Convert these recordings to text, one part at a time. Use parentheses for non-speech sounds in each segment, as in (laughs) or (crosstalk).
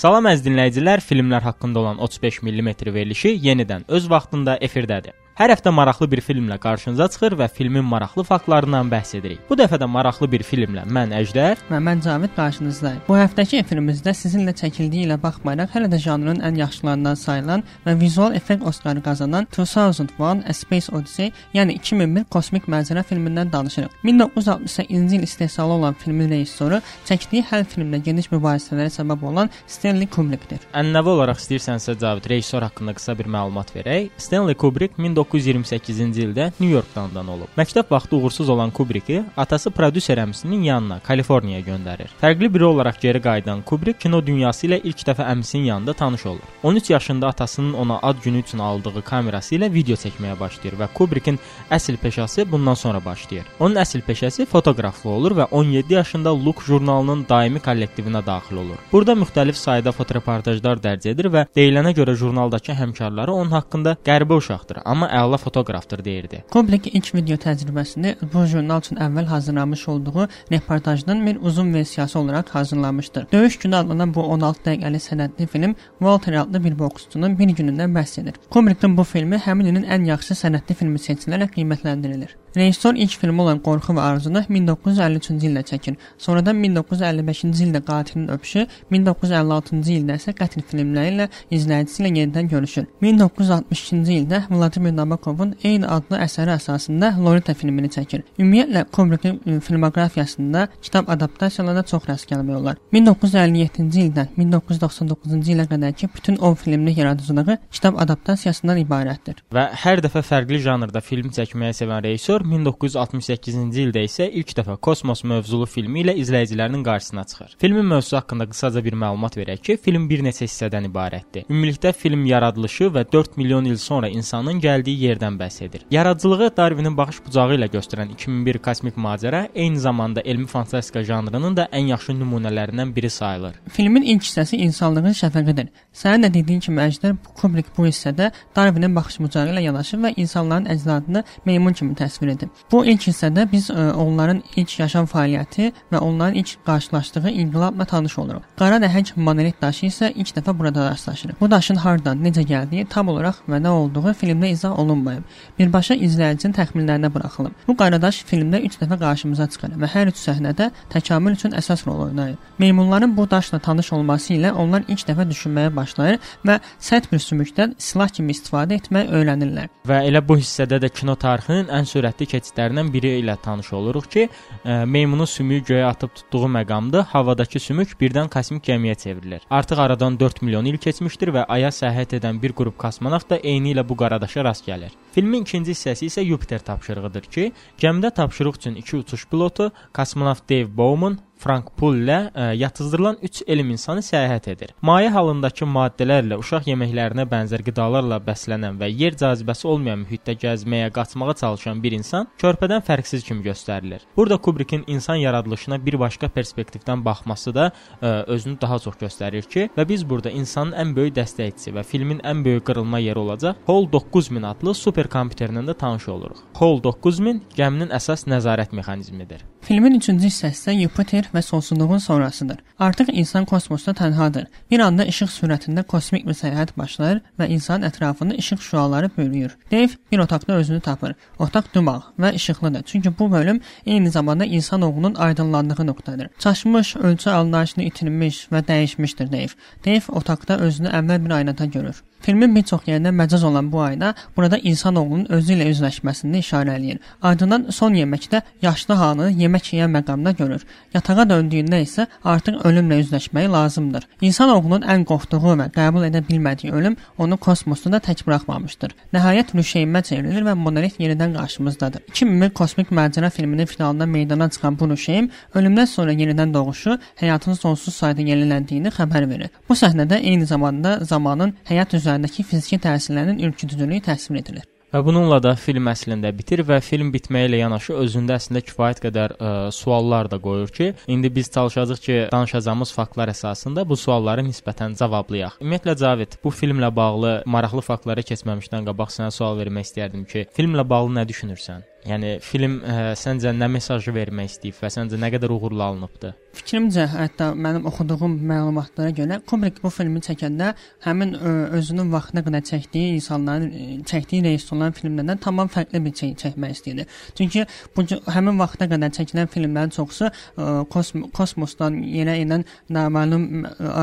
Salam əziz dinləyicilər, filmlər haqqında olan 35 mm verilişi yenidən öz vaxtında efirdədir. Hər həftə maraqlı bir filmlə qarşınıza çıxır və filmin maraqlı faktlarından bəhs edirik. Bu dəfə də maraqlı bir filmlə mən Əjdər və mən Cavid qarşınızdayım. Bu həftəki efirimizdə sizinlə çəkildiyi ilə baxmayaraq hələ də janrın ən yaxşılarından sayılan və vizual effekt Oskarı qazanan 2001 A Space Odyssey, yəni 2001 kosmik mənzərə filmindən danışırıq. 1968-ci il istehsalı olan filmin rejissoru çəkdiyi hər filmdə geniş mübahisələrə səbəb olan Stanley Kubrickdir. Ənənəvi olaraq istəyirsənsə Cavid rejissor haqqında qısa bir məlumat verək. Stanley Kubrick 19 1928-ci ildə Nyu-Yorkda anadan olub. Məktəb vaxtı uğursuz olan Kubricki atası prodüser əmisinin yanına, Kaliforniyaya göndərir. Fərqli biri olaraq geri qayıdan Kubrick kino dünyası ilə ilk dəfə əmisinin yanında tanış olur. 13 yaşında atasının ona ad günü üçün aldığı kamerası ilə video çəkməyə başlayır və Kubrickin əsl peşəsi bundan sonra başlayır. Onun əsl peşəsi fotoqraflıq olur və 17 yaşında Look jurnalının daimi kollektivinə daxil olur. Burada müxtəlif sayda fotoreportajlar dərc edir və deyilənə görə jurnaldakı həmkarları onun haqqında qəribə uşaqdır, amma əla fotoqrafdır deyirdi. Kubrick ilk video təcrübəsini bu jurnal üçün əvvəl hazırlamış olduğu reportajın bir uzun versiyası olaraq hazırlamışdır. Döyüş günü adlanan bu 16 dəqiqəlik sənədli film Walter adlı bir boksçunun bir günündən bəhs edir. Kubrick'in bu filmi həmin ilin ən yaxşı sənədli filmi seçilərək qiymətləndirilir. Rejissor ilk filmi olan Qorxu və Arzunu 1953-cü ildə çəkir. Sonradan 1955-ci ildə Qatilin öpüşü, 1956-cı ildə isə Qətl filmləri ilə izləyicisi ilə yenidən görüşür. 1962-ci ildə Vladimir Nabokovun eyni adlı əsəri əsasında Lolita filmini çəkir. Ümumiyyətlə Kubrickin e, filmoqrafiyasında kitab adaptasiyalarına çox rast gəlmək olar. 1957-ci ildən 1999-cu ilə qədərki bütün o filmli yaradıcılığı kitab adaptasiyasından ibarətdir. Və hər dəfə fərqli janrda film çəkməyi sevən Rejissor 1968-ci ildə isə ilk dəfə kosmos mövzulu filmi ilə izləyicilərinin qarşısına çıxır. Filmin mövzusu haqqında qısaca bir məlumat verək ki, film bir neçə hissədən ibarətdir. Ümumilikdə film yaradılışı və 4 milyon il sonra insanın gəldiyi yerdən bəhs edir. Yaradıcılığı Darwinin baxış bucağı ilə göstərən 2001 kosmik macəra eyni zamanda elmi fantastika janrının da ən yaxşı nümunələrindən biri sayılır. Filmin ilk hissəsi insanlığın şəfəqidir. Sənin də dediyin kimi Əjdər Kubrick bu hissədə Darwinin baxış bucağı ilə yanaşır və insanların əcdadını meymun kimi təsvir edir. Bu ilk hissədə biz ə, e, onların ilk yaşam fəaliyyəti və onların ilk qarşılaşdığı inqilabla tanış oluruq. Qara nəhəng monolit daşı isə ilk dəfə burada rastlaşırıq. Bu daşın hardan, necə gəldiyi tam olaraq və nə olduğu filmdə izah olunmayıb. Birbaşa izləyicinin təxminlərinə buraxılıb. Bu qara daş filmdə 3 dəfə qarşımıza çıxır və hər üç səhnədə təkamül üçün əsas rol oynayır. Meymunların bu daşla tanış olması ilə onlar ilk dəfə düşünməyə başlayır və sərt bir sümükdən silah kimi istifadə etmək öyrənirlər. Və elə bu hissədə də kino tarixinin ən sürətli keçidlərindən biri ilə tanış oluruq ki, ə, meymunun sümüyü göyə atıb tutduğu məqamda havadakı sümük birdən kosmik gəmiyə çevrilir. Artıq aradan 4 milyon il keçmişdir və aya səyahət edən bir qrup kosmonavt da eyni ilə bu qaradaşa rast gəlir. Filmin ikinci hissəsi isə Yupiter tapşırığıdır ki, gəmidə tapşırıq üçün iki uçuş pilotu, kosmonavt Dave Bowman Frank Pul ilə ə, e, yatızdırılan 3 elm insanı səyahət edir. Maye halındakı maddələrlə, uşaq yeməklərinə bənzər qidalarla bəslənən və yer cazibəsi olmayan mühitdə gəzməyə, qaçmağa çalışan bir insan körpədən fərqsiz kimi göstərilir. Burada Kubrickin insan yaradılışına bir başqa perspektivdən baxması da ə, e, özünü daha çox göstərir ki, və biz burada insanın ən böyük dəstəkçisi və filmin ən böyük qırılma yeri olacaq Hall 9000 adlı superkompüterlə də tanış oluruq. Hall 9000 gəminin əsas nəzarət mexanizmidir. Filmin üçüncü hissəsi Yupiter və sonsuzluğun sonrasıdır. Artıq insan kosmosda tənhadır. Bir anda işıq sürətində kosmik bir səyahət başlayır və insanın ətrafını işıq şüaları bürüyür. Dave bir otaqda özünü tapır. Otaq dumağ və işıqlıdır. Çünki bu bölüm eyni zamanda insanoğlunun aydınlandığı nöqtədir. Çaşmış, ölçü anlayışını itirmiş və dəyişmişdir Dave. Dave otaqda özünü əvvəl bir aynada görür. Filmin bir çox yerində məcaz olan bu ayna burada insanoğlunun özü ilə üzləşməsini işarə eləyir. Ardından son yeməkdə yaşlı hanı yemək yeyən məqamda görür. Yatağa döndüyündə isə artıq ölümlə üzləşməyi lazımdır. İnsanoğlunun ən qorxduğu və qəbul edə bilmədiyi ölüm onu kosmosda da tək buraxmamışdır. Nəhayət rüşeymə çevrilir və monolit yenidən qarşımızdadır. 2001 kosmik macəra filminin finalında meydana çıxan bu rüşeym ölümdən sonra yenidən doğuşu, həyatın sonsuz sayda yeniləndiyini xəbər verir. Bu səhnədə eyni zamanda zamanın həyat üzərində üzərindəki fiziki təsirlərinin ürkütücülüyü təsvir edilir. Və bununla da film əslində bitir və film bitməyi ilə yanaşı özündə əslində kifayət qədər ə, suallar da qoyur ki, indi biz çalışacağıq ki, danışacağımız faktlar əsasında bu sualları nisbətən cavablayaq. Ümumiyyətlə Cavid, bu filmlə bağlı maraqlı faktlara keçməmişdən qabaq sənə sual vermək istərdim ki, filmlə bağlı nə düşünürsən? Yəni film ə, səncə nə mesajı vermək istəyib və səncə nə qədər uğurlu alınıbdı? Fikrimcə, hətta mənim oxuduğum məlumatlara görə Kubrick bu filmi çəkəndə həmin ə, özünün vaxtına qədər çəkdiyi insanların ə, çəkdiyi rejissorların filmlərindən tamam fərqli bir şey çəkmək istəyirdi. Çünki bu həmin vaxta qədər çəkilən filmlərin çoxusu ə, kosm kosmosdan yerə enən naməlum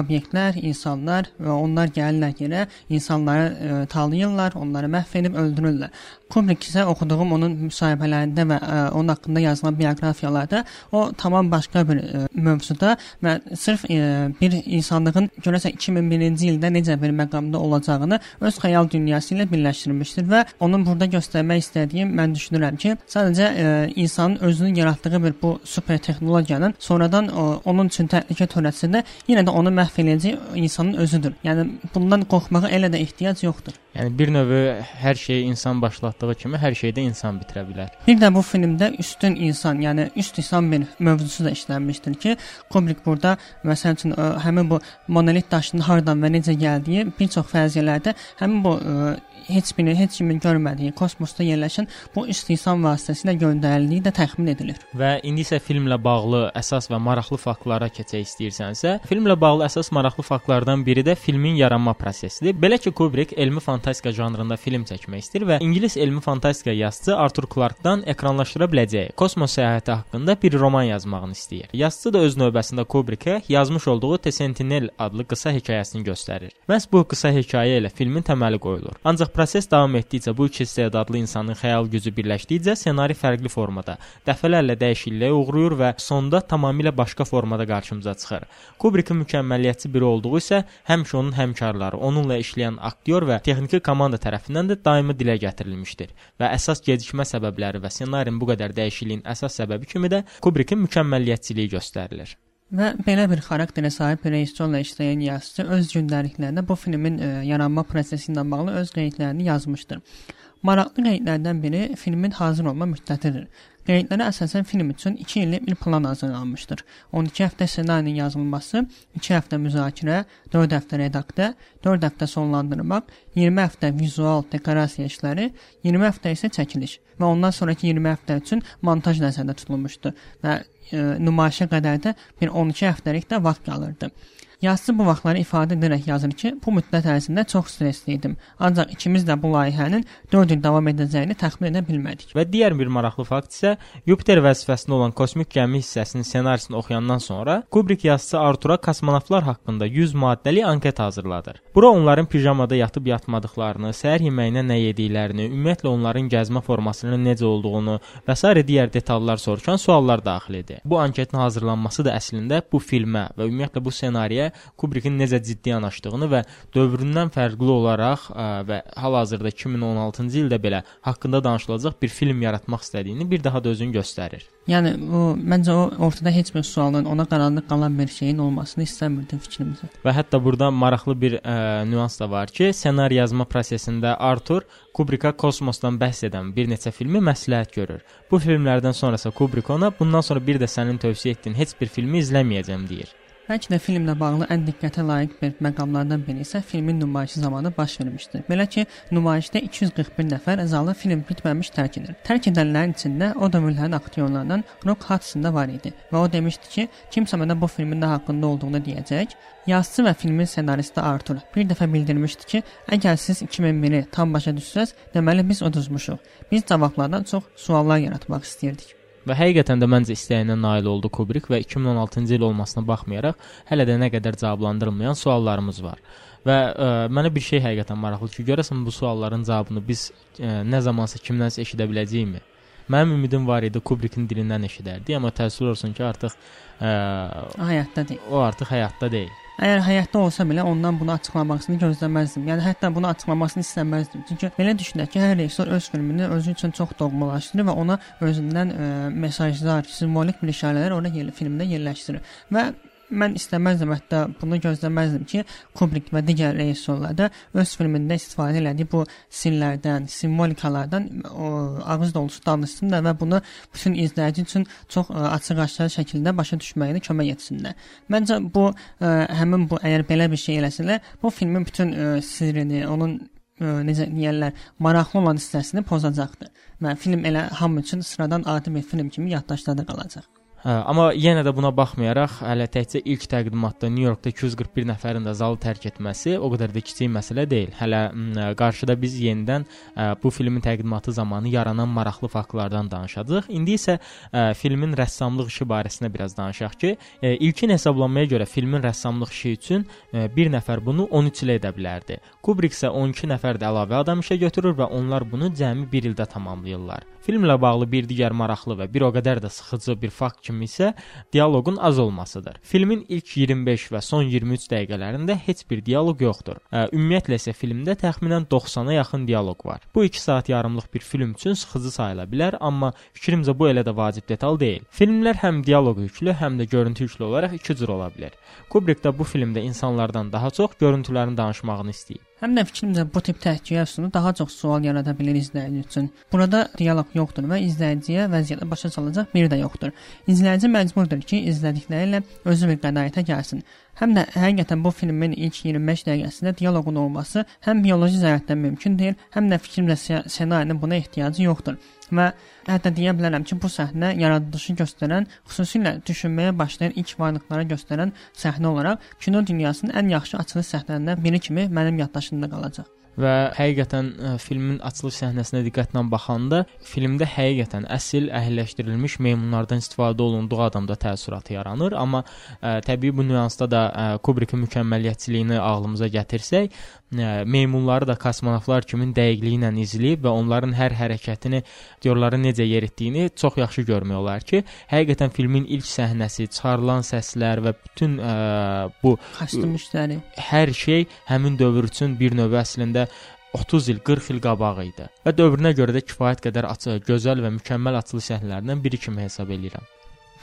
obyektlər, insanlar və onlar gəlirlər yerə, insanları ə, talayırlar, onları məhv edib öldürürlər. Kubrick isə oxuduğum onun müsahibələrində və ə, onun haqqında yazılan bioqrafiyalarda o tamam başqa bir ə, mövzuda və sırf ə, bir insanlığın görəsən 2001-ci ildə necə bir məqamda olacağını öz xəyal dünyası ilə birləşdirmişdir və onun burada göstərmək istədiyim mən düşünürəm ki, sadəcə ə, insanın özünün yaratdığı bir bu super texnologiyanın sonradan ə, onun üçün təhlükə törətsə də yenə də onu məhv edəcək insanın özüdür. Yəni bundan qorxmağa elə də ehtiyac yoxdur. Yəni bir növ hər şeyi insan başlatdığı kimi hər şeydə insan bitirə bilər. Bir də bu filmdə üstün insan, yəni üst insan bir mövzusu da işlənmişdir ki, Kubrick burada məsəl üçün ə, həmin bu monolit daşının hardan və necə gəldiyi bir çox fərziyyələrdə həmin bu ə, heç birini, heç kimin görmədiyi kosmosda yerləşən bu istehsam vasitəsilə göndərildiyi də təxmin edilir. Və indi isə filmlə bağlı əsas və maraqlı faktlara keçək istəyirsənsə, filmlə bağlı əsas maraqlı faktlardan biri də filmin yaranma prosesidir. Belə ki, Kubrick elmi fantastika janrında film çəkmək istəyir və ingilis elmi fantastika yazıçısı Arthur Clarke-dan ekranlaşdıra biləcəyi kosmos səyahəti haqqında bir roman yazmağını istəyir. Yazıçı da öz növbəsində Kubrickə yazmış olduğu The Sentinel adlı qısa hekayəsini göstərir. Məhz bu qısa hekayə ilə filmin təməli qoyulur. Ancaq Proses davam etdikcə bu iki istedadlı insanın xəyal gücü birləşdikcə ssenari fərqli formada, dəfələrlə dəyişikliyə uğrayır və sonda tamamilə başqa formada qarşımıza çıxır. Kubrickin mükəmməliyyətçi biri olduğu isə həmişə onun həmkarları, onunla işləyən aktyor və texniki komanda tərəfindən də daimi dilə gətirilmişdir və əsas gecikmə səbəbləri və ssenarinin bu qədər dəyişikliyin əsas səbəbi kimi də Kubrickin mükəmməliyyətçiliyi göstərilir. Və belə bir xarakterə sahib rejissorla işləyən yazıçı öz gündəliklərində bu filmin ə, e, yaranma prosesi ilə bağlı öz qeydlərini yazmışdır. Maraqlı qeydlərdən biri filmin hazır olma müddətidir. Qeydlərə əsasən film üçün 2 illik bir plan hazırlanmışdır. 12 həftə ssenarinin yazılması, 2 həftə müzakirə, 4 həftə redaktə, 4 həftə sonlandırmaq, 20 həftə vizual dekorasiya işləri, 20 həftə isə çəkiliş və ondan sonrakı 20 həftə üçün montaj nəzərdə tutulmuşdu və e, nümayişə qədər də bir 12 həftəlik də vaxt qalırdı. Yazıçı bu vaxtları ifadə edərək yazır ki, bu müddət ərzində çox stressli idim. Ancaq ikimiz də bu layihənin 4 il davam edəcəyini təxmin edə bilmədik. Və digər bir maraqlı fakt isə Yupiter vəzifəsində olan kosmik gəmi hissəsinin ssenarisini oxuyandan sonra Kubrick yazıçı Artura kosmonavtlar haqqında 100 maddəli anket hazırladır. Bura onların pijamada yatıb yatmadıqlarını, səhər yeməyinə nə yediklərini, ümumiyyətlə onların gəzmə formasının necə olduğunu və s. digər detallar soruşan suallar daxil edir. Bu anketin hazırlanması da əslində bu filmə və ümumiyyətlə bu ssenariyə Kubrickin necə ciddi yanaşdığını və dövründən fərqli olaraq ə, və hal-hazırda 2016-cı ildə belə haqqında danışılacaq bir film yaratmaq istədiyini bir daha da özünü göstərir. Yəni o məncə o ortada heç bir sualın, ona qaranlıq qalan bir şeyin olmasını istəmirdim fikrimizə. Və hətta burada maraqlı bir ə, nüans da var ki, ssenari yazma prosesində Artur Kubricka kosmosdan bəhs edən bir neçə filmi məsləhət görür. Bu filmlərdən sonrası Kubrick ona bundan sonra bir də sənin tövsiyə etdiyin heç bir filmi izləməyəcəm deyir. Bəlkə də filmlə bağlı ən diqqətə layiq bir məqamlardan biri isə filmin nümayişi zamanı baş vermişdi. Belə ki, nümayişdə 241 nəfər zalı film bitməmiş tərk edir. Tərk edənlərin içində o dövrlərin aktyorlarından Rock Hudson da var idi və o demişdi ki, kimsə mənə bu filmin nə haqqında olduğunu deyəcək. Yazıçı və filmin ssenaristi Arthur bir dəfə bildirmişdi ki, əgər siz 2001-i tam başa düşsəz, deməli biz uduzmuşuq. Biz cavablardan çox suallar yaratmaq istəyirdik. Və həqiqətən də məncə istəyinə nail oldu Kubrick və 2016-cı il olmasına baxmayaraq hələ də nə qədər cavablandırılmayan suallarımız var. Və ə, mənə bir şey həqiqətən maraqlıdır ki, görəsən bu sualların cavabını biz ə, nə zamansa kimdənsə eşidə biləcəyikmi? Mənim ümidim var idi Kubrickin dilindən eşidərdik, amma təəssüf olsun ki, artıq ə, həyatda deyil. O artıq həyatda deyil. Əgər həyatda olsa belə ondan bunu açıqlamasını gözləməzdim. Yəni hətta bunu açıqlamasını istəməzdim. Çünki belə düşünək ki, hər rejissor öz filmini özü üçün çox doğmalaşdırır və ona özündən ə, mesajlar, simvolik bir işarələr ora yer, filmdə yerləşdirir. Və mən istəməzdim, hətta bunu gözləməzdim ki, Kubrick və digər rejissorlar da öz filmində istifadə elədiyi bu simlərdən, simvolikalardan o, ağız dolusu danışsınlar və bunu bütün izləyici üçün çox ə, açıq-aşkar şəkildə başa düşməyinə kömək etsinlər. Məncə bu ə, həmin bu əgər belə bir şey eləsələr, bu filmin bütün ə, sirrini, onun ə, necə deyirlər, maraqlı olan hissəsini pozacaqdır. Və film elə hamı üçün sıradan adi bir film kimi yaddaşda da qalacaq. Hə, amma yenə də buna baxmayaraq, hələ təkcə ilk təqdimatda Nyu-Yorkda 241 nəfərin də zalı tərk etməsi o qədər də kiçik məsələ deyil. Hələ qarşıda biz yenidən ə, bu filmin təqdimatı zamanı yaranan maraqlı faktlardan danışacağıq. İndi isə ə, filmin rəssamlıq işi barəsində biraz danışaq ki, ə, ilkin hesablanmaya görə filmin rəssamlıq işi üçün ə, bir nəfər bunu 13 il edə bilərdi. Kubrick isə 12 nəfər də əlavə adam işə götürür və onlar bunu cəmi 1 ildə tamamlayırlar. Filmlə bağlı bir digər maraqlı və bir o qədər də sıxıcı bir fakt kimi isə dialoqun az olmasıdır. Filmin ilk 25 və son 23 dəqiqələrində heç bir dialoq yoxdur. Ümumiyyətlə isə filmdə təxminən 90-a yaxın dialoq var. Bu 2 saat yarımlıq bir film üçün sıxıcı sayıla bilər, amma fikrimcə bu elə də vacib detal deyil. Filmlər həm dialoq yüklü, həm də görüntü yüklü olaraq iki cür ola bilər. Kubrick də bu filmdə insanlardan daha çox görüntülərin danışmağını istəyib. Həm də fikrimcə bu tip təhkiyyə üsulu daha çox sual yarada bilər izləyici üçün. Burada dialoq yoxdur və izləyiciyə vəziyyəti başa salacaq biri də yoxdur. İzləyici məcburdur ki, izlədikləri ilə özü bir qənaətə gəlsin. Həm də həqiqətən bu filmin ilk 25 dəqiqəsində dialoqun olması həm bioloji cəhətdən mümkün deyil, həm də fikrimcə ssenarinin buna ehtiyacı yoxdur. Və hətta deyə bilərəm ki, bu səhnə yaradılışı göstərən, xüsusilə düşünməyə başlayan ilk varlıqları göstərən səhnə olaraq kino dünyasının ən yaxşı açılış səhnələrindən biri kimi mənim yaddaşımda qalacaq və həqiqətən filmin açılış səhnəsinə diqqətlə baxanda filmdə həqiqətən əsl əhəlləşdirilmiş meymunlardan istifadə olunduğu adamda təəssüratı yaranır, amma ə, təbii bu nüansda da ə, Kubrickin mükəmməliyyətçiliyini ağlımıza gətirsək, ə, meymunları da kosmonavtlar kimi dəqiqliyi ilə izləyib və onların hər hərəkətini, diyorları necə yeritdiyini çox yaxşı görmək olar ki, həqiqətən filmin ilk səhnəsi, çıxarılan səslər və bütün ə, bu kostyum işləri, hər şey həmin dövr üçün bir növ əslində 30 il, 40 il qabağı idi. Və dövrünə görə də kifayət qədər açıq, gözəl və mükəmməl açılış səhnələrindən biri kimi hesab edirəm.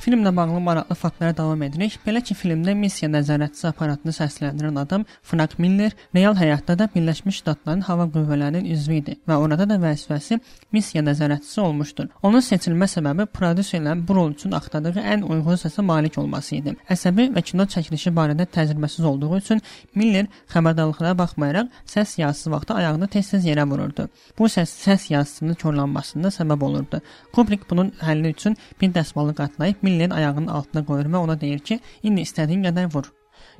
Filmlə bağlı maraqlı faktlara davam edirik. Belə ki, filmdə missiya nəzarətçisi aparatını səsləndirən adam Frank Miller real həyatda da Birləşmiş Ştatların hava qüvvələrinin üzvü idi və orada da vəzifəsi missiya nəzarətçisi olmuşdur. Onun seçilmə səbəbi prodüserlərin bu rol üçün axtardığı ən uyğun səsə malik olması idi. Əsəbi və kino çəkilişi barədə təcrübəsiz olduğu üçün Miller xəbərdarlıqlara baxmayaraq səs yazısı vaxtı ayağını tez-tez yerə vururdu. Bu səs səs yazısının korlanmasına səbəb olurdu. Kubrick bunun həlli üçün bir dəsmalı qatlayıb Miller Millen ayağının altına qoyur və ona deyir ki, indi istədiyin qədər vur.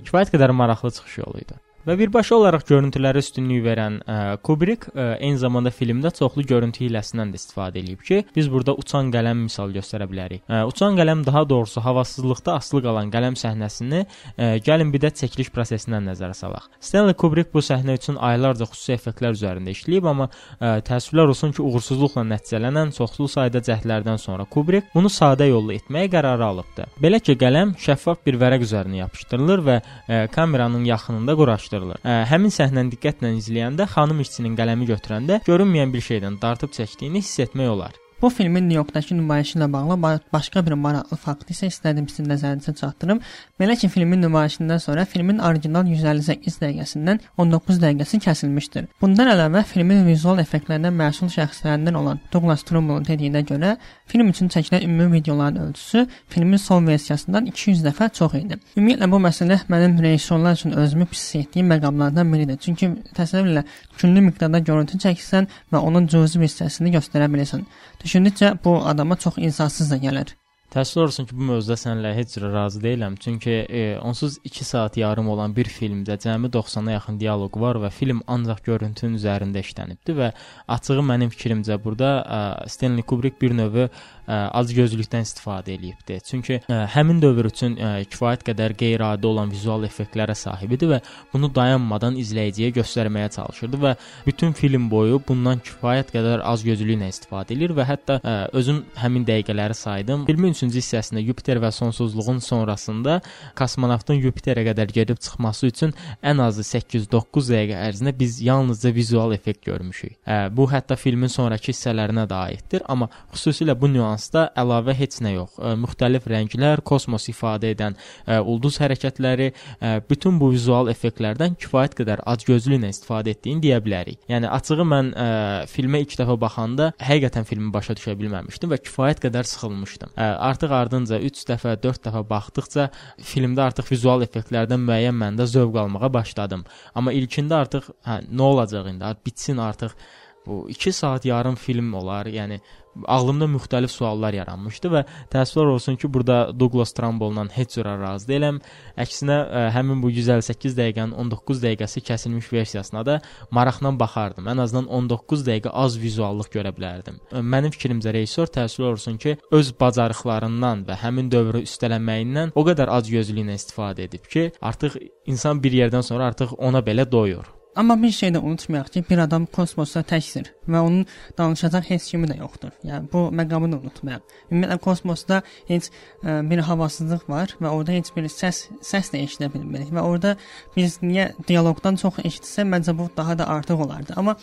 Kifayət qədər maraqlı çıxış yolu idi. Və birbaşa olaraq görüntülərə üstünlük verən ə, Kubrick ə, eyni zamanda filmdə çoxlu görüntü hiləsindən də istifadə edib ki, biz burada uçan qələm misal göstərə bilərik. Ə, uçan qələm daha doğrusu havasızlıqda asılı qalan qələm səhnəsini ə, gəlin bir də çəkiliş prosesindən nəzərə salaq. Stanley Kubrick bu səhnə üçün aylarca xüsusi effektlər üzərində işləyib, amma ə, təəssüflər olsun ki, uğursuzluqla nəticələnən çoxlu sayda cəhdlərdən sonra Kubrick bunu sadə yolla etməyə qərarı alıbdı. Belə ki, qələm şəffaf bir vərəq üzərinə yapışdırılır və ə, kameranın yaxınında quraşdırılır araşdırılır. Ə, həmin səhnəni diqqətlə izləyəndə xanım işçinin qələmi götürəndə görünməyən bir şeydən dartıb çəkdiyini hiss etmək olar. Bu filmin Nyu-Yorkdakı nümayişi ilə bağlı başqa bir maraqlı fakt isə istədim sizin nəzərinizə çatdırım. Belə ki, filmin nümayişindən sonra filmin orijinal 158 dəqiqəsindən 19 dəqiqəsi kəsilmişdir. Bundan əlavə filmin vizual effektlərindən məsul şəxslərindən olan Douglas Trumbullun dediyinə görə film üçün çəkilən ümumi videoların ölçüsü filmin son versiyasından 200 dəfə çox idi. Ümumiyyətlə bu məsələ mənim rejissorlar üçün özümü pis etdiyim məqamlardan biridir. Çünki təsəvvür elə küllü miqdarda görüntü çəksən və onun cüzi bir hissəsini göstərə bilirsən. Düşündükcə bu adama çox insafsız da gəlir. Təəssüf olsun ki, bu mövzuda səninlə heç cürə razı deyiləm. Çünki e, onsuz 2 saat yarım olan bir filmdə cəmi 90-a yaxın dialoq var və film ancaq görüntünün üzərində işlənibdi və açığı mənim fikrimcə burada e, Stanley Kubrick bir növ e, azgözlükdən istifadə eləyibdi. Çünki ə, e, həmin dövr üçün ə, kifayət qədər qeyri-adi olan vizual effektlərə sahib idi və bunu dayanmadan izləyiciyə göstərməyə çalışırdı və bütün film boyu bundan kifayət qədər azgözlüklə istifadə edir və hətta ə, özüm həmin dəqiqələri saydım. Filmin üçün 3-cü hissəsində Yupiter və sonsuzluğun sonrasında kosmonavtın Yupiterə qədər gedib çıxması üçün ən azı 8-9 dəqiqə ərzində biz yalnızca vizual effekt görmüşük. Hə, bu hətta filmin sonrakı hissələrinə də aiddir, amma xüsusilə bu nüansda əlavə heç nə yox. Ə, müxtəlif rənglər, kosmos ifadə edən ə, ulduz hərəkətləri, bütün bu vizual effektlərdən kifayət qədər acgözlüklə istifadə etdiyini deyə bilərik. Yəni açığı mən ə, filmə ilk dəfə baxanda həqiqətən filmi başa düşə bilməmişdim və kifayət qədər sıxılmışdım. Ə, artıq ardınca 3 dəfə, 4 dəfə baxdıqca filmdə artıq vizual effektlərdən müəyyən məndə zövq almağa başladım. Amma ilkində artıq hə nə olacaq indi? Bitsin artıq bu 2 saat yarım film olar. Yəni ağlımda müxtəlif suallar yaranmışdı və təəssüflər olsun ki, burada Douglas Trumbull-la heç cürə razı deyiləm. Əksinə ə, həmin bu 158 dəqiqənin 19 dəqiqəsi kəsilmiş versiyasına da maraqla baxardım. Ən azından 19 dəqiqə az vizuallıq görə bilərdim. Mənim fikrimcə rejissor təəssüflər olsun ki, öz bacarıqlarından və həmin dövrü üstələnməyindən o qədər az gözlüklə istifadə edib ki, artıq insan bir yerdən sonra artıq ona belə doyur. Amma bir şey də unutmayaq ki, bir adam kosmosda təkdir və onun danışacaq heç kimi də yoxdur. Yəni bu məqamı da unutmayaq. Ümumiyyətlə kosmosda heç ə, bir havasızlıq var və orada heç bir səs səs də eşidə bilmirik və orada biz niyə dialoqdan çox eşitsə, məncə bu daha da artıq olardı. Amma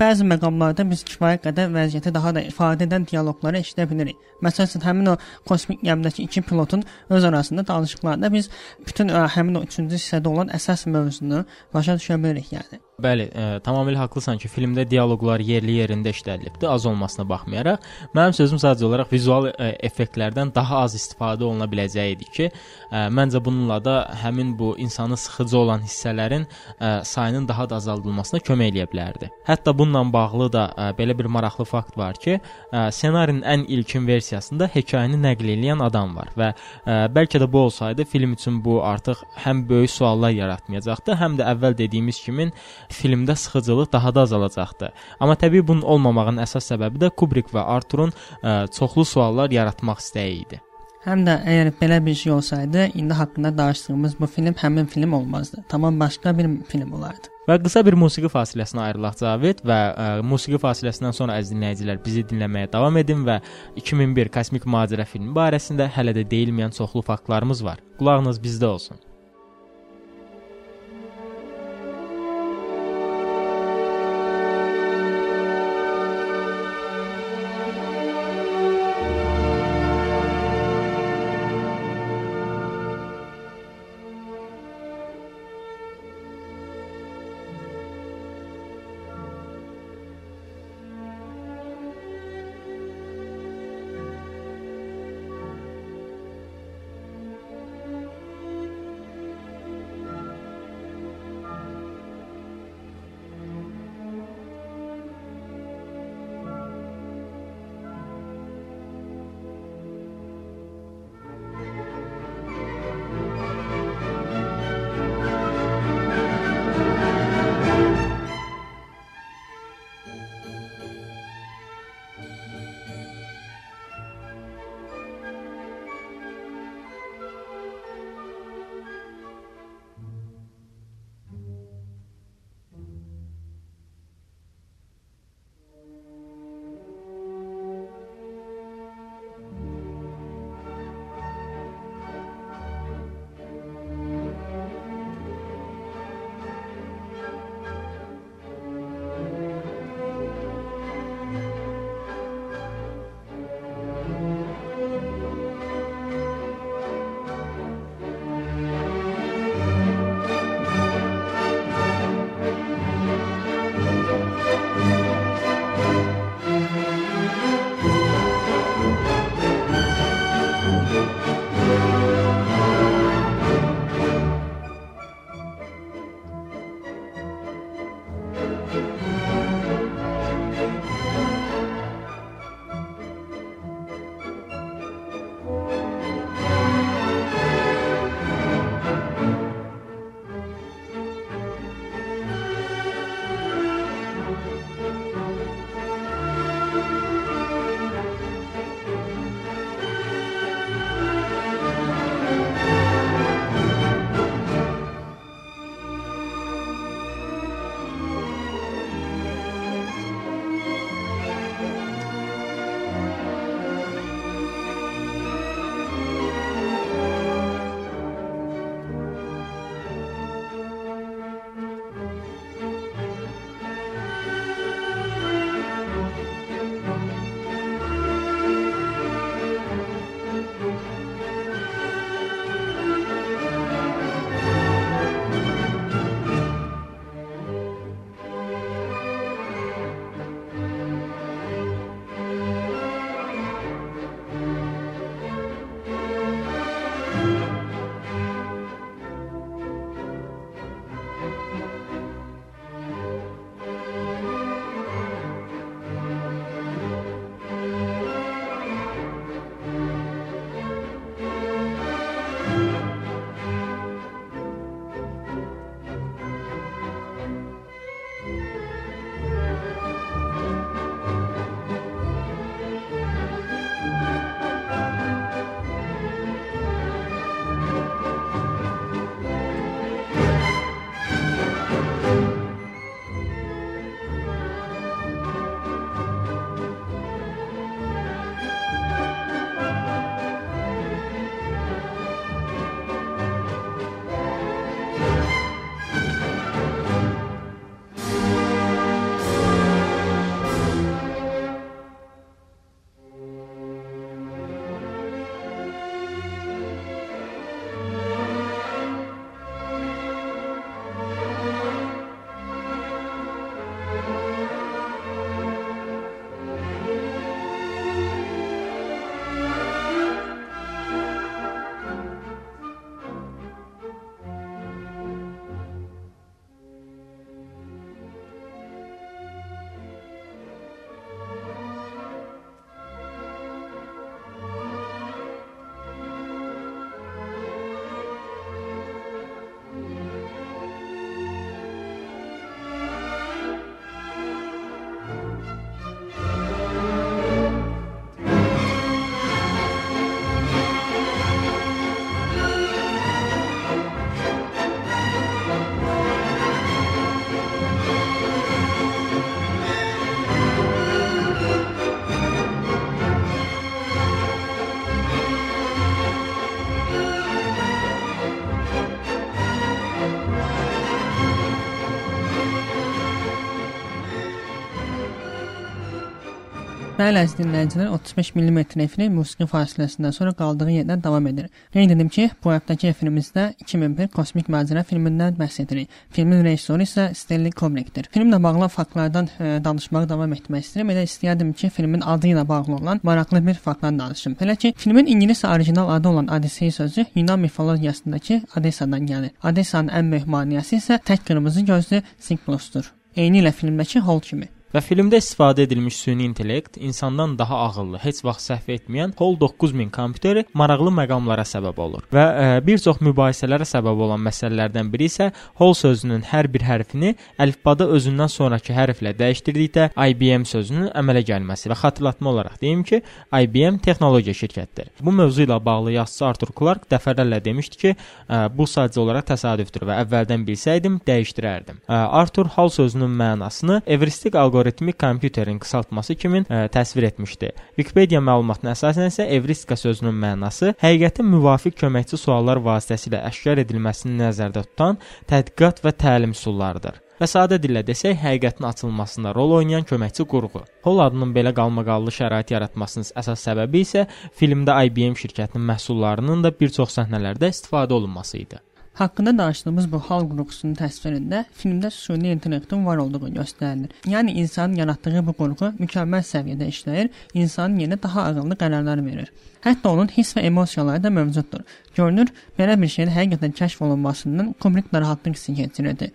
Bəzi məqamlarda biz kifayət qədər vəziyyəti daha da ifadə edən dialoqları eşidə bilirik. Məsələn, həmin o kosmik gəmidəki iki pilotun öz arasında danışıqlarında biz bütün ə, həmin o 3-cü hissədə olan əsas mövzunu başa düşə bilirik, yəni. Bəli, ə, e, tamamilə haqlısan ki, filmdə dialoqlar yerli yerində işlədilibdi, az olmasına baxmayaraq. Mənim sözüm sadəcə olaraq vizual ə, e, effektlərdən daha az istifadə oluna biləcəyi idi ki, ə, e, məncə bununla da həmin bu insanı sıxıcı olan hissələrin ə, sayının daha da azaldılmasına kömək eləyə bilərdi. Hətta bununla bağlı da ə, belə bir maraqlı fakt var ki, ə, ssenarinin ən ilkin versiyasında hekayəni nəql edən adam var və ə, bəlkə də bu olsaydı film üçün bu artıq həm böyük suallar yaratmayacaqdı, həm də əvvəl dediyimiz kimi filmdə sıxıcılıq daha da azalacaqdı. Amma təbii bunun olmamağının əsas səbəbi də Kubrick və Arturun ə, çoxlu suallar yaratmaq istəyi idi. Həm də əgər belə bir şey olsaydı, indi haqqında danışdığımız bu film həmin film olmazdı. Tamam başqa bir film olardı. Və qısa bir musiqi fasiləsinə ayrılaq Cavid və ə, musiqi fasiləsindən sonra əziz dinləyicilər bizi dinləməyə davam edin və 2001 Kosmik Macəra filmi barəsində hələ də deyilməyən çoxlu faktlarımız var. Qulağınız bizdə olsun. Bəli, əziz dinləyicilər, 35 mm efiri musiqi fasiləsindən sonra qaldığı yerdən davam edir. Qeyd edim ki, bu həftəki efirimizdə 2001 Kosmik Macəra filmindən bəhs edirik. Filmin rejissoru isə Stanley Kubrickdir. Filmlə bağlı faktlardan e, danışmağa davam etmək istəyirəm. Elə istəyərdim ki, filmin adı ilə bağlı olan maraqlı bir faktdan danışım. Belə ki, filmin ingilis orijinal adı olan Odissey sözü Yunan mifologiyasındakı Odessadan gəlir. Odessanın ən böyük maneəsi isə tək qırmızı gözlü Siklosdur. Eyni ilə filmdəki Hol kimi. Və filmdə istifadə edilmiş süni intellekt insandan daha ağıllı, heç vaxt səhv etməyən HAL 9000 kompüteri maraqlı məqamlara səbəb olur. Və ə, e, bir çox mübahisələrə səbəb olan məsələlərdən biri isə HAL sözünün hər bir hərfini əlifbada özündən sonrakı hərflə dəyişdirdikdə IBM sözünün əmələ gəlməsi və xatırlatma olaraq deyim ki, IBM texnologiya şirkətidir. Bu mövzu ilə bağlı yazıçı Arthur Clarke dəfələrlə demişdi ki, ə, e, bu sadəcə olaraq təsadüfdür və əvvəldən bilsəydim dəyişdirərdim. Ə, e, Arthur HAL sözünün mənasını evristik alqoritm alqoritmik kompüterin qısaltması kimi ə, e, təsvir etmişdi. Wikipedia məlumatına əsasən isə evristika sözünün mənası həqiqətin müvafiq köməkçi suallar vasitəsilə əşkar edilməsini nəzərdə tutan tədqiqat və təlim üsullarıdır. Və sadə dillə desək, həqiqətin açılmasında rol oynayan köməkçi qurğu. Hol adının belə qalmaqallı şərait yaratmasının əsas səbəbi isə filmdə IBM şirkətinin məhsullarının da bir çox səhnələrdə istifadə olunması idi. Haqqında danışdığımız bu hal qurğusunun təsvirində filmdə süni intellektin var olduğu göstərilir. Yəni insanın yaratdığı bu qurğu mükəmməl səviyyədə işləyir, insanın yerinə daha ağıllı qərarlar verir. Hətta onun hiss və emosiyaları da mövcuddur. Görünür, belə bir şeyin həqiqətən kəşf olunmasından Kubrick narahatlıq hissi keçirirdi.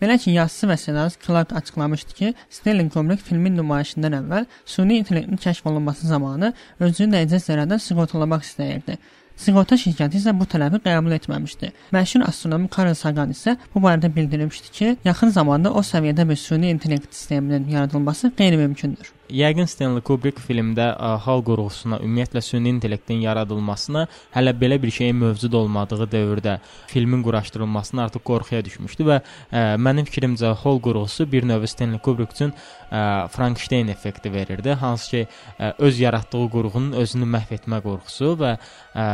Belə ki, yazıçı və ssenarist Clark açıqlamışdı ki, Stanley Kubrick filmin nümayişindən əvvəl süni intellektin kəşf olunması zamanı özünü dəyəcək zərərdən sığortalamaq istəyirdi. Sığorta şirkəti isə bu tələbi qəbul etməmişdi. Məşhur astronom Carl Sagan isə bu barədə bildirmişdi ki, yaxın zamanda o səviyyədə bir süni intellekt sisteminin yaradılması qeyri-mümkündür. Yəqin Stanley Kubrick filmdə ə, hal qurğusuna, ümumiyyətlə süni intellektin yaradılmasına hələ belə bir şeyin mövcud olmadığı dövrdə filmin quraşdırılmasına artıq qorxuya düşmüşdü və ə, mənim fikrimcə hal qurğusu bir növ Stanley Kubrick üçün ə, Frankenstein effekti verirdi, hansı ki ə, öz yaratdığı qurğunun özünü məhv etmə qorxusu və ə,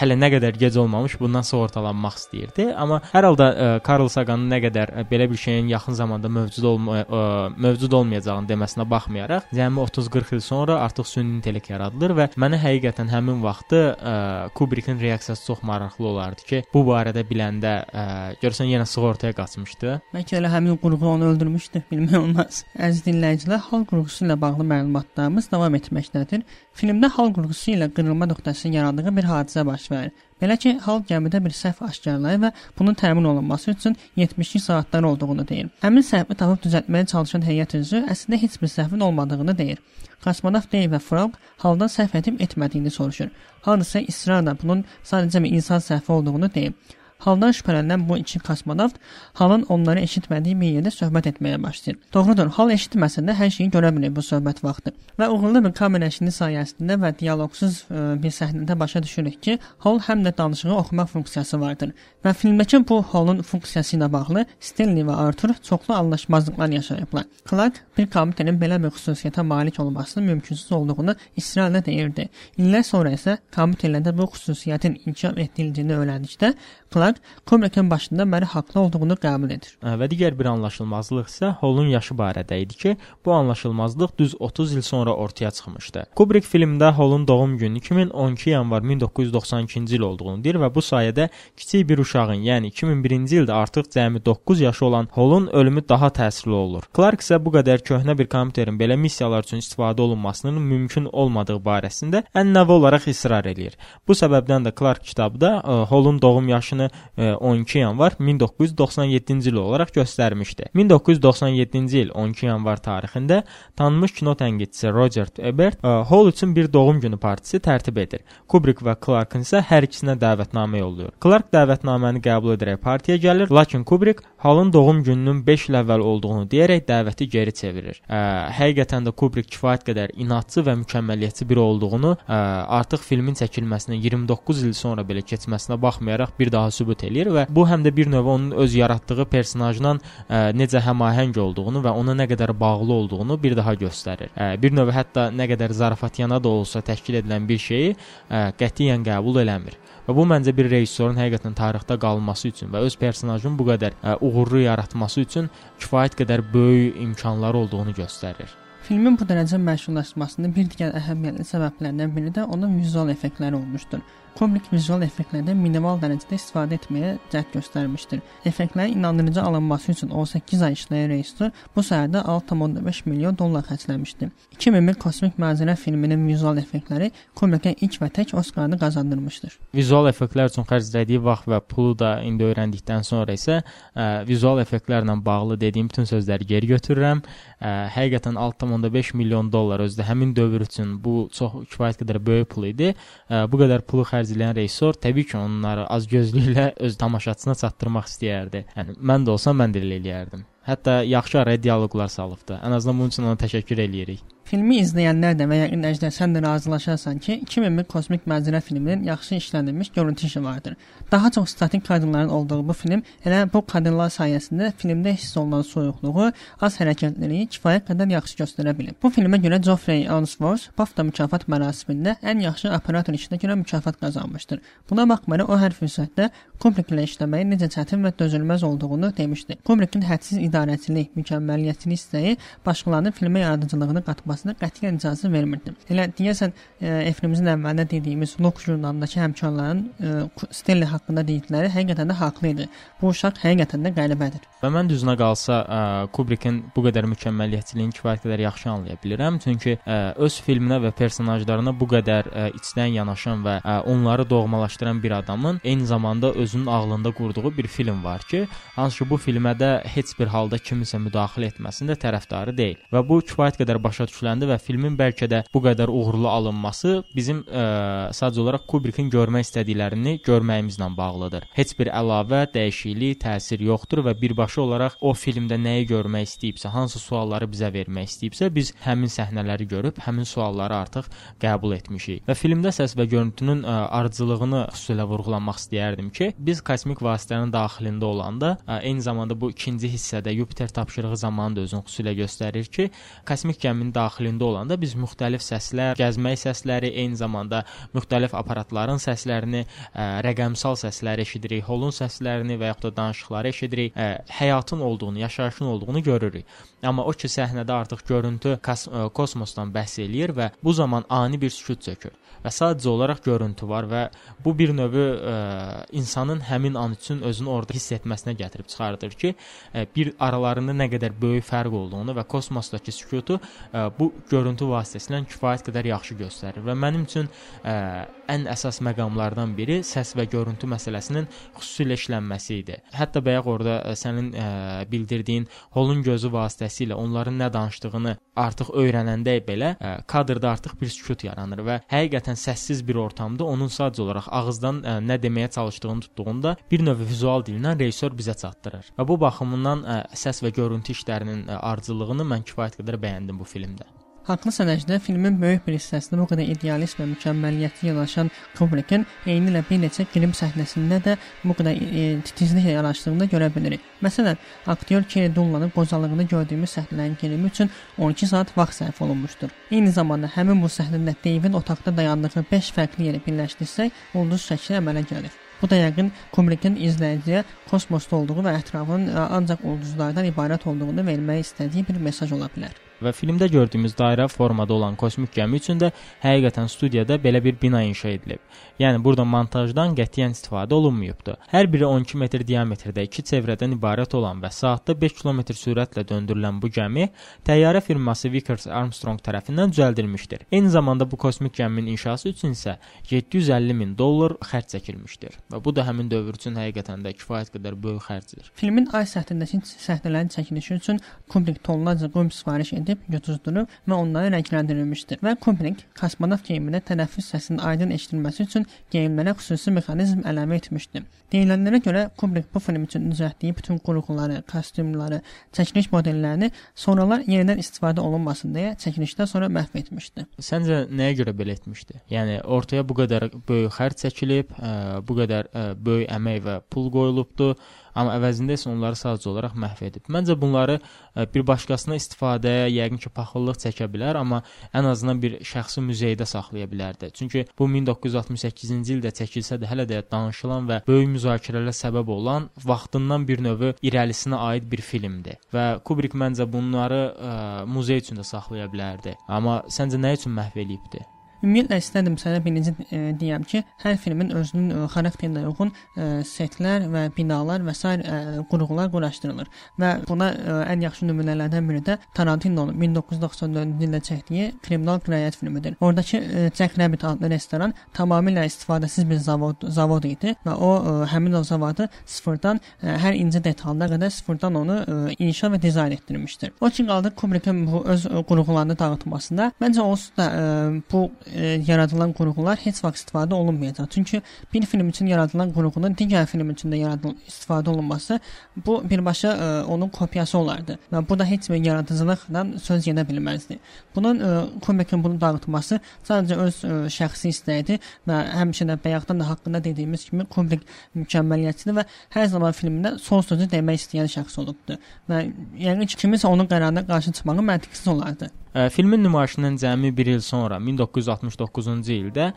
hələ nə qədər gec olmamış bundan sığortalanmaq istəyirdi. Amma hər halda ə, Carl Saganın nə qədər ə, belə bir şeyin yaxın zamanda mövcud olma ə, mövcud olmayacağını deməsinə baxmayaraq, cəmi 30-40 il sonra artıq süni intellekt yaradılır və mənə həqiqətən həmin vaxtı ə, Kubrickin reaksiyası çox maraqlı olardı ki, bu barədə biləndə ə, görsən yenə sığortaya qaçmışdı. Bəlkə elə həmin qurğu onu öldürmüşdü, bilmək olmaz. (laughs) Əziz dinləyicilər, hal qurğusu ilə bağlı məlumatlarımız davam etməkdədir. Filmdə hal qurğusu ilə qırılma nöqtəsinin yarandığı bir hadisə baş verir. Belə ki, hal gəmidə bir səhv aşkarlayır və bunun təmin olunması üçün 72 saatlar olduğunu deyir. Həmin səhvi tapıb düzəltməyə çalışan heyət üzvü əslində heç bir səhvin olmadığını deyir. Kosmonavt Dave və Frog haldan səhv edib etmədiyini soruşur. Hal isə israrla bunun sadəcə bir insan səhvi olduğunu deyir. Haldan şübhələnən bu iki kosmonavt halın onları eşitmədiyi bir yerdə söhbət etməyə başlayır. Doğrudur, hal eşitməsə də hər şeyi görə bilir bu söhbət vaxtı. Və uğurlu bir kamera işini sayəsində və dialoqsuz ə, e, bir səhnədə başa düşürük ki, hal həm də danışığı oxumaq funksiyası vardır. Və filmdəki bu halın funksiyası ilə bağlı Stanley və Arthur çoxlu anlaşmazlıqlar yaşayıblar. Clark bir kompüterin belə bir xüsusiyyətə malik olmasının mümkünsüz olduğunu israrla deyirdi. İllər sonra isə kompüterlərdə bu xüsusiyyətin inkişaf etdiyini öyrəndikdə Clark Kubrickin başında məni haqlı olduğunu qəbul edir. Və digər bir anlaşılmazlıq isə Holun yaşı barədə idi ki, bu anlaşılmazlıq düz 30 il sonra ortaya çıxmışdı. Kubrick filmdə Holun doğum günü 2012 yanvar 1992-ci il olduğunu deyir və bu sayədə kiçik bir uşağın, yəni 2001-ci ildə artıq cəmi 9 yaşı olan Holun ölümü daha təsirli olur. Clark isə bu qədər köhnə bir kompüterin belə missiyalar üçün istifadə olunmasının mümkün olmadığı barəsində ən-nəvi olaraq israr eləyir. Bu səbəbdən də Clark kitabda ə, Holun doğum yaşını 12 e, yanvar 1997-ci il olaraq göstərmişdi. 1997-ci il 12 yanvar tarixində tanınmış kino tənqidçisi Roger Ebert e, Hall üçün bir doğum günü partisi tərtib edir. Kubrick və Clark isə hər ikisinə dəvətnamə yollayır. Clark dəvətnaməni qəbul edərək partiyaya gəlir, lakin Kubrick Hallın doğum gününün 5 il əvvəl olduğunu deyərək dəvəti geri çevirir. Ə, e, həqiqətən də Kubrick kifayət qədər inadçı və mükəmməliyyətçi biri olduğunu ə, artıq filmin çəkilməsinə 29 il sonra belə keçməsinə baxmayaraq bir daha sübut eləyir və bu həm də bir növ onun öz yaratdığı personajla ə, necə həmahəng olduğunu və ona nə qədər bağlı olduğunu bir daha göstərir. Ə, bir növ hətta nə qədər zarafatyana da olsa təşkil edilən bir şeyi ə, qətiyyən qəbul eləmir. Və bu məncə bir rejissorun həqiqətən tarixdə qalması üçün və öz personajını bu qədər ə, uğurlu yaratması üçün kifayət qədər böyük imkanları olduğunu göstərir. Filmin bu dərəcə məşhurlaşmasının bir digər əhəmiyyətli səbəblərindən biri də onun vizual effektləri olmuşdur. Kubrick vizual effektlərdən minimal dərəcədə istifadə etməyə cəhd göstərmişdir. Effektlərin inandırıcı alınması üçün 18 ay işləyən rejissor bu sahədə 6.5 milyon dollar xərcləmişdi. 2001 Kosmik Mənzərə filminin vizual effektləri Kubrickə ilk və tək Oskarını qazandırmışdır. Vizual effektlər üçün xərclədiyi vaxt və pulu da indi öyrəndikdən sonra isə ə, vizual effektlərlə bağlı dediyim bütün sözləri geri götürürəm. Ə, həqiqətən 6.5 milyon dollar özü də həmin dövr üçün bu çox kifayət qədər böyük pul idi. Ə, bu qədər pulu xərc xərcləyən rejissor təbii ki, onları az gözlüklə (laughs) öz tamaşaçısına çatdırmaq istəyərdi. Yəni mən də olsam mən də elə eləyərdim. Hətta yaxşı araya dialoqlar salıbdı. Ən azından bunun üçün ona təşəkkür eləyirik. Filmi izləyənlər də və ya dinləyicilər sən də razılaşarsan ki, 2001 Kosmik Mənzərə filminin yaxşı işlənilmiş görüntü işi vardır. Daha çox statik kadrların olduğu bu film elə bu kadrlar sayəsində filmdə hiss olunan soyuqluğu, az hərəkətliliyi kifayət qədər yaxşı göstərə bilib. Bu filmə görə Geoffrey Unsworth BAFTA mükafat mərasimində ən yaxşı operator işinə görə mükafat qazanmışdır. Buna baxmayaraq o hər fürsətdə Kubrick ilə işləməyin necə çətin və dözülməz olduğunu demişdi. Kubrickin hədsiz idarəçilik, mükəmməliyyətçilik istəyi başqalarının filmə yaradıcılığını qatmasına olmasına qətiyyən icazə vermirdim. Elə deyəsən e, efrimizin əvvəlində dediyimiz Lok jurnalındakı həmkarların e, Stelli haqqında dedikləri həqiqətən də haqlı idi. Bu uşaq həqiqətən də qəribədir. Və mən düzünə qalsa ə, Kubrickin bu qədər mükəmməliyyətçiliyini kifayət qədər yaxşı anlaya bilirəm. Çünki ə, öz filminə və personajlarına bu qədər ə, içdən yanaşan və ə, onları doğmalaşdıran bir adamın eyni zamanda özünün ağlında qurduğu bir film var ki, hansı ki bu filmə də heç bir halda kimisə müdaxilə etməsində tərəfdarı deyil. Və bu kifayət qədər başa düşüləndi və filmin bəlkə də bu qədər uğurlu alınması bizim ə, sadəcə olaraq Kubrickin görmək istədiklərini görməyimizlə bağlıdır. Heç bir əlavə, dəyişiklik, təsir yoxdur və birbaşa olaraq o filmdə nəyi görmək istəyibsə, hansı sualları bizə vermək istəyibsə, biz həmin səhnələri görüb həmin sualları artıq qəbul etmişik. Və filmdə səs və görüntünün ə, ardıcıllığını xüsusilə vurğulamaq istəyərdim ki, biz kosmik vasitənin daxilində olanda, ə, eyni zamanda bu ikinci hissədə Yupiter tapşırığı zamanı da özünü xüsusilə göstərir ki, kosmik gəminin daxilində daxilində olanda biz müxtəlif səslər, gəzmək səsləri, eyni zamanda müxtəlif aparatların səslərini, ə, rəqəmsal səsləri eşidirik, holun səslərini və yaxud da danışıqları eşidirik, ə, həyatın olduğunu, yaşayışın olduğunu görürük. Amma o ki səhnədə artıq görüntü kos kosmosdan bəhs eləyir və bu zaman ani bir sükut çökür və sadəcə olaraq görüntü var və bu bir növ insanın həmin an üçün özünü orada hiss etməsinə gətirib çıxardır ki, ə, bir aralarında nə qədər böyük fərq olduğunu və kosmosdakı sükutu ə, bu görüntü vasitəsilə kifayət qədər yaxşı göstərir və mənim üçün ə, ən əsas məqamlardan biri səs və görüntü məsələsinin xüsusilə işlənməsi idi. Hətta bayaq orada ə, sənin ə, bildirdiyin holun gözü vasitəsilə onların nə danışdığını artıq öyrənəndə belə ə, kadrda artıq bir sükut yaranır və həqiqətən səssiz bir ortamda onun sadəcə olaraq ağızdan ə, nə deməyə çalışdığını tutduğunda bir növ vizual dillə rejissor bizə çatdırır. Və bu baxımından ə, səs və görüntü işlərinin ə, ardıcıllığını mən kifayət qədər bəyəndim bu filmdə. Haqlı sənəcdə filmin böyük bir hissəsində bu qədər idealist və mükəmməliyyətli yanaşan Kubrickin eyni ilə bir neçə film səhnəsində də bu qədər e, titizliklə yanaşdığını görə bilirik. Məsələn, aktyor Kerry Dunlanın qocalığını gördüyümüz səhnələrin girimi üçün 12 saat vaxt sərf olunmuşdur. Eyni zamanda həmin bu səhnədə David otaqda dayandığı 5 fərqli yeri birləşdirsək, ulduz şəkli əmələ gəlir. Bu da yəqin Kubrickin izləyiciyə kosmosda olduğu və ətrafının e, ancaq ulduzlardan ibarət olduğunu vermək istədiyi bir mesaj ola bilər. Və filmdə gördüyümüz dairə formada olan kosmik gəmi üçün də həqiqətən studiyada belə bir bina inşa edilib. Yəni burada montajdan qətiyyən istifadə olunmayıbdı. Hər biri 12 metr diametrdə iki çevrədən ibarət olan və saatda 5 km sürətlə döndürülən bu gəmi təyyarə firması Vickers Armstrong tərəfindən düzəldilmişdir. Eyni zamanda bu kosmik gəminin inşası üçün isə 750 min dollar xərc çəkilmişdir. Və bu da həmin dövr üçün həqiqətən də kifayət qədər böyük xərcdir. Filmin ay səthindəki səhnələrin çəkilişi üçün Kubrick tonlarca qum sifariş edib edib götürdürüb və onları rəngləndirilmişdir. Və Kubrick kosmonavt geyimində tənəffüs səsinin aydın eşidilməsi üçün geyimlərə xüsusi mexanizm əlavə etmişdi. Deyilənlərə görə Kubrick bu film üçün düzəltdiyi bütün qurğuları, kostyumları, çəkiliş modellərini sonralar yenidən istifadə olunmasın deyə çəkilişdən sonra məhv etmişdi. Səncə nəyə görə belə etmişdi? Yəni ortaya bu qədər böyük xərc çəkilib, ə, bu qədər ə, böyük əmək və pul qoyulubdu. Amma əvəzində isə onları sadəcə olaraq məhv edib. Məncə bunları ə, bir başqasına istifadəyə yəqin ki, paxıllıq çəkə bilər, amma ən azından bir şəxsi muzeydə saxlaya bilərdi. Çünki bu 1968-ci ildə çəkilsə də hələ də danışılan və böyük müzakirələrə səbəb olan vaxtından bir növ irəlisinə aid bir filmdir. Və Kubrick məncə bunları ə, muzey üçün də saxlaya bilərdi. Amma səncə nə üçün məhv eləyibdi? Ümumiyyətlə istədim sənə birinci e, deyəm ki, hər filmin özünün e, xarakterinə uyğun e, setlər və binalar və sair e, qurğular quraşdırılır və buna e, ən yaxşı nümunələrdən biri də Tarantino'nun 1994-cü ildə çəkdiyi Kriminal Cinayət filmidir. Oradakı e, Jack Rabbit adlı restoran tamamilə istifadəsiz bir zavod zavod idi və o e, həmin o zavodu sıfırdan e, hər incə detalına qədər sıfırdan onu e, inşa və dizayn etdirmişdir. O ki qaldı Kubrickin bu öz e, qurğularını dağıtmasında. Məncə onsuz da e, bu e, yaradılan qurğular heç vaxt istifadə olunmayacaq. Çünki bir film üçün yaradılan qurğunun digər film üçün də yaradıl istifadə olunması bu birbaşa e, onun kopyası olardı və bu da heç bir yaradıcılıqdan söz gedə bilməzdi. Bunun e, Kubrickin bunu dağıtması sadəcə öz e, şəxsi istəyidir və həmişə də bayaqdan da haqqında dediyimiz kimi Kubrick mükəmməliyyətçidir və hər zaman filmdə son sözü demək istəyən şəxs olubdu və yəni kiminsə onun qərarına qarşı çıxmağı məntiqsiz olardı. Filmin nümayişindən cəmi 1 il sonra 1969-cu ildə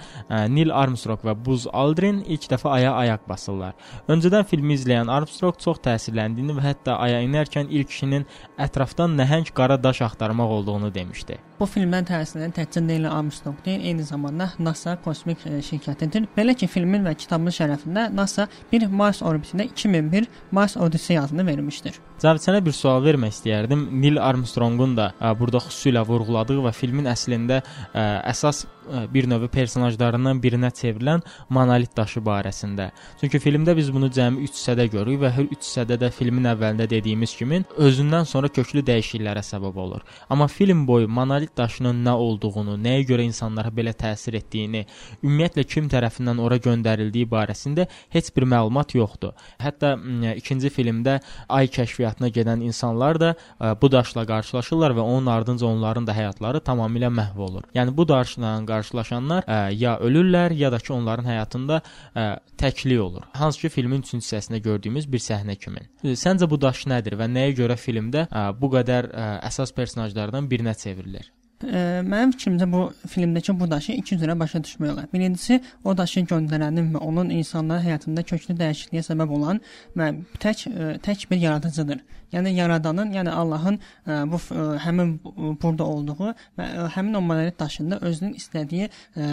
Neil Armstrong və Buzz Aldrin ilk dəfə aya ayaq basırlar. Öncədən filmi izləyən Armstrong çox təsirləndiyini və hətta aya enərkən ilk kişinin ətrafdan nəhəng qara daş axtarmaq olduğunu demişdi. Bu filmdən təsirlənən təkcə Neil Armstrong deyil, eyni zamanda NASA kosmik şirkətidir. Belə ki, filmin və kitabın şərəfində NASA bir Mars orbitinə 2001 Mars Odyssey adını vermişdir. Cavit sənə bir sual vermək istəyərdim. Neil Armstrongun da ə, burada xüsusilə vurğuladığı və filmin əslində ə, əsas ə, bir növ personajlarından birinə çevrilən monolit daşı barəsində. Çünki filmdə biz bunu cəmi 3 hissədə görürük və hər 3 hissədə də filmin əvvəlində dediyimiz kimi özündən sonra köklü dəyişikliklərə səbəb olur. Amma film boyu monolit daşının nə olduğunu, nəyə görə insanlara belə təsir etdiyini, ümumiyyətlə kim tərəfindən ora göndərildiyi barəsində heç bir məlumat yoxdur. Hətta ə, ikinci filmdə ay kəşfiyyatı həyatına gedən insanlar da ə, bu daşla qarşılaşırlar və onun ardınca onların da həyatları tamamilə məhv olur. Yəni bu daşla qarşılaşanlar ə, ya ölürlər, ya da ki onların həyatında ə, təklik olur. Hansı ki filmin 3-cü hissəsində gördüyümüz bir səhnə kimi. Səncə bu daş nədir və nəyə görə filmdə ə, bu qədər ə, əsas personajlardan birinə çevrilir? Ə, mənim fikrimcə bu filmdəki bu daşı iki cürə başa düşmək olar. Birincisi, o daşı göndərənin və onun insanların həyatında köklü dəyişikliyə səbəb olan və tək ə, tək bir yaradıcıdır. Yəni yaradanın, yəni Allahın ə, bu ə, həmin burada olduğu və ə, həmin o monolit daşında özünün istədiyi ə,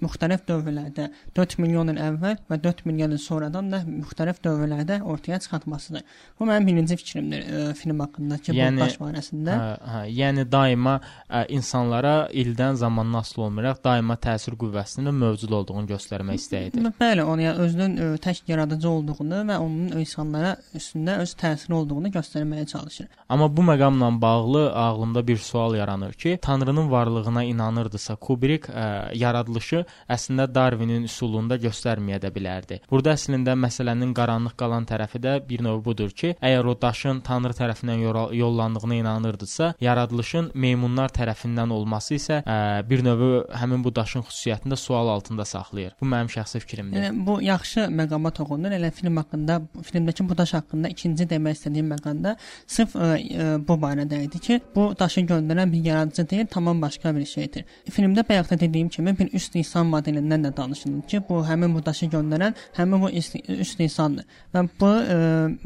müxtəlif dövrlərdə 4 milyon il əvvəl və 4 milyon il sonradan da müxtəlif dövrlərdə ortaya çıxartmasıdır. Bu mənim birinci fikrimdir ə, film haqqındakı yəni, bu daş barəsində. Hə, hə, yəni daima ə, insanlara ildən zamandan asılı olmayaraq daima təsir qüvvəsinin mövcud olduğunu göstərmək istəyidir. Bəli, yəni özünün ə, tək yaradıcı olduğunu və onun insanlara üstündə öz təsiri olduğunu göstərməyə çalışır. Amma bu məqamla bağlı ağlımda bir sual yaranır ki, Tanrının varlığına inanırdısa, Kubrick ə, yaradılışı əslində Darwinin üsulunda göstərməyə də bilərdi. Burada əslində məsələnin qaranlıq qalan tərəfi də bir növ budur ki, əgər o daşın Tanrı tərəfindən yollandığına inanırdısa, yaradılışın meymunlar tərəfindən olması isə ə, bir növ həmin bu daşın xüsusiyyətini də sual altında saxlayır. Bu mənim şəxsi fikrimdir. Yəni bu yaxşı məqama toxunur. Elə film haqqında, filmdəki bu daş haqqında ikinci demək istədiyim məqamda sırf ə, ə, bu barədə idi ki, bu daşı göndərən bir yaradıcı deyil, tamam başqa bir şeydir. Filmdə bayaq da dediyim kimi bir üst insan modelindən də danışılır ki, bu həmin bu daşı göndərən həmin bu üst insandır. Və bu ə,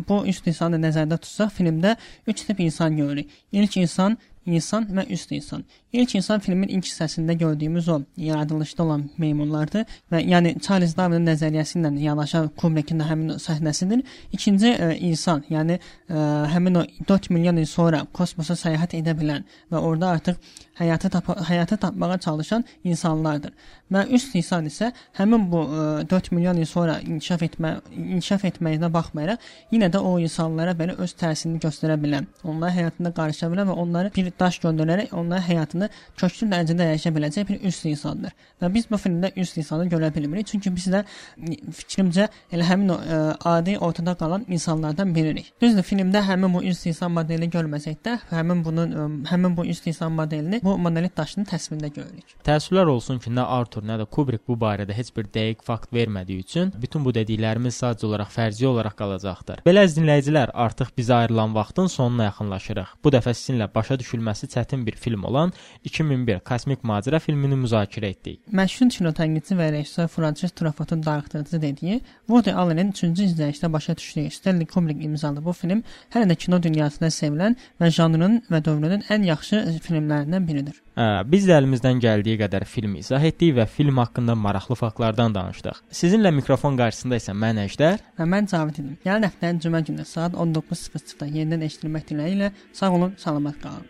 bu üst insanı nəzərdə tutsaq, filmdə 3 tip insan görürük. İlk insan insan və üst insan. İlk insan filmin ilk hissəsində gördüyümüz o yaradılışda olan meymunlardır və yəni Charles Darwinin nəzəriyyəsi ilə yanaşan Kubrickin həmin səhnəsidir. İkinci ə, insan, yəni ə, həmin o 4 milyon il sonra kosmosa səyahət edə bilən və orada artıq həyatı tapa həyatı tapmağa çalışan insanlardır. Və üst insan isə həmin bu ə, 4 milyon il sonra inkişaf etmə inkişaf etməyinə baxmayaraq yenə də o insanlara belə öz təsirini göstərə bilən, onların həyatında qarışa bilən və onları bir daş göndərərək onların həyatını köklü dərəcədə dəyişə biləcək bir üst insandır. Və biz bu filmdə üst insanı görə bilmirik, çünki biz də fikrimcə elə həmin o ə, adi ortada qalan insanlardan biririk. Düzdür, filmdə həmin bu üst insan modelini görməsək də, həmin bunun ə, həmin bu üst insan modelini bu monolit daşının təsvirində görürük. Təəssüflər olsun ki, nə Arthur, nə də Kubrick bu barədə heç bir dəqiq fakt vermədiyi üçün bütün bu dediklərimiz sadəcə olaraq fərzi olaraq qalacaqdır. Belə dinləyicilər, artıq bizə ayrılan vaxtın sonuna yaxınlaşırıq. Bu dəfə sizinlə başa düşülməsi çətin bir film olan 2001 Kosmik Macəra filmini müzakirə etdik. Məşhur kinotənqidçi və rejissor Francis Truffautin darıxdırıcı dediyi Woody Allen-in 3-cü izləyişdə başa düşdüyü Stanley Kubrick imzalı bu film hələ də kino dünyasında sevilən və janrının və dövrünün ən yaxşı filmlərindən biridir. Hə, biz də əlimizdən gəldiyi qədər film izah etdik və film haqqında maraqlı faktlardan danışdıq. Sizinlə mikrofon qarşısında isə mən Əjdər və mən Cavid idim. Gələn həftənin cümə günü saat 19:00-da yenidən eşidilmək diləyi ilə sağ olun, salamat qalın.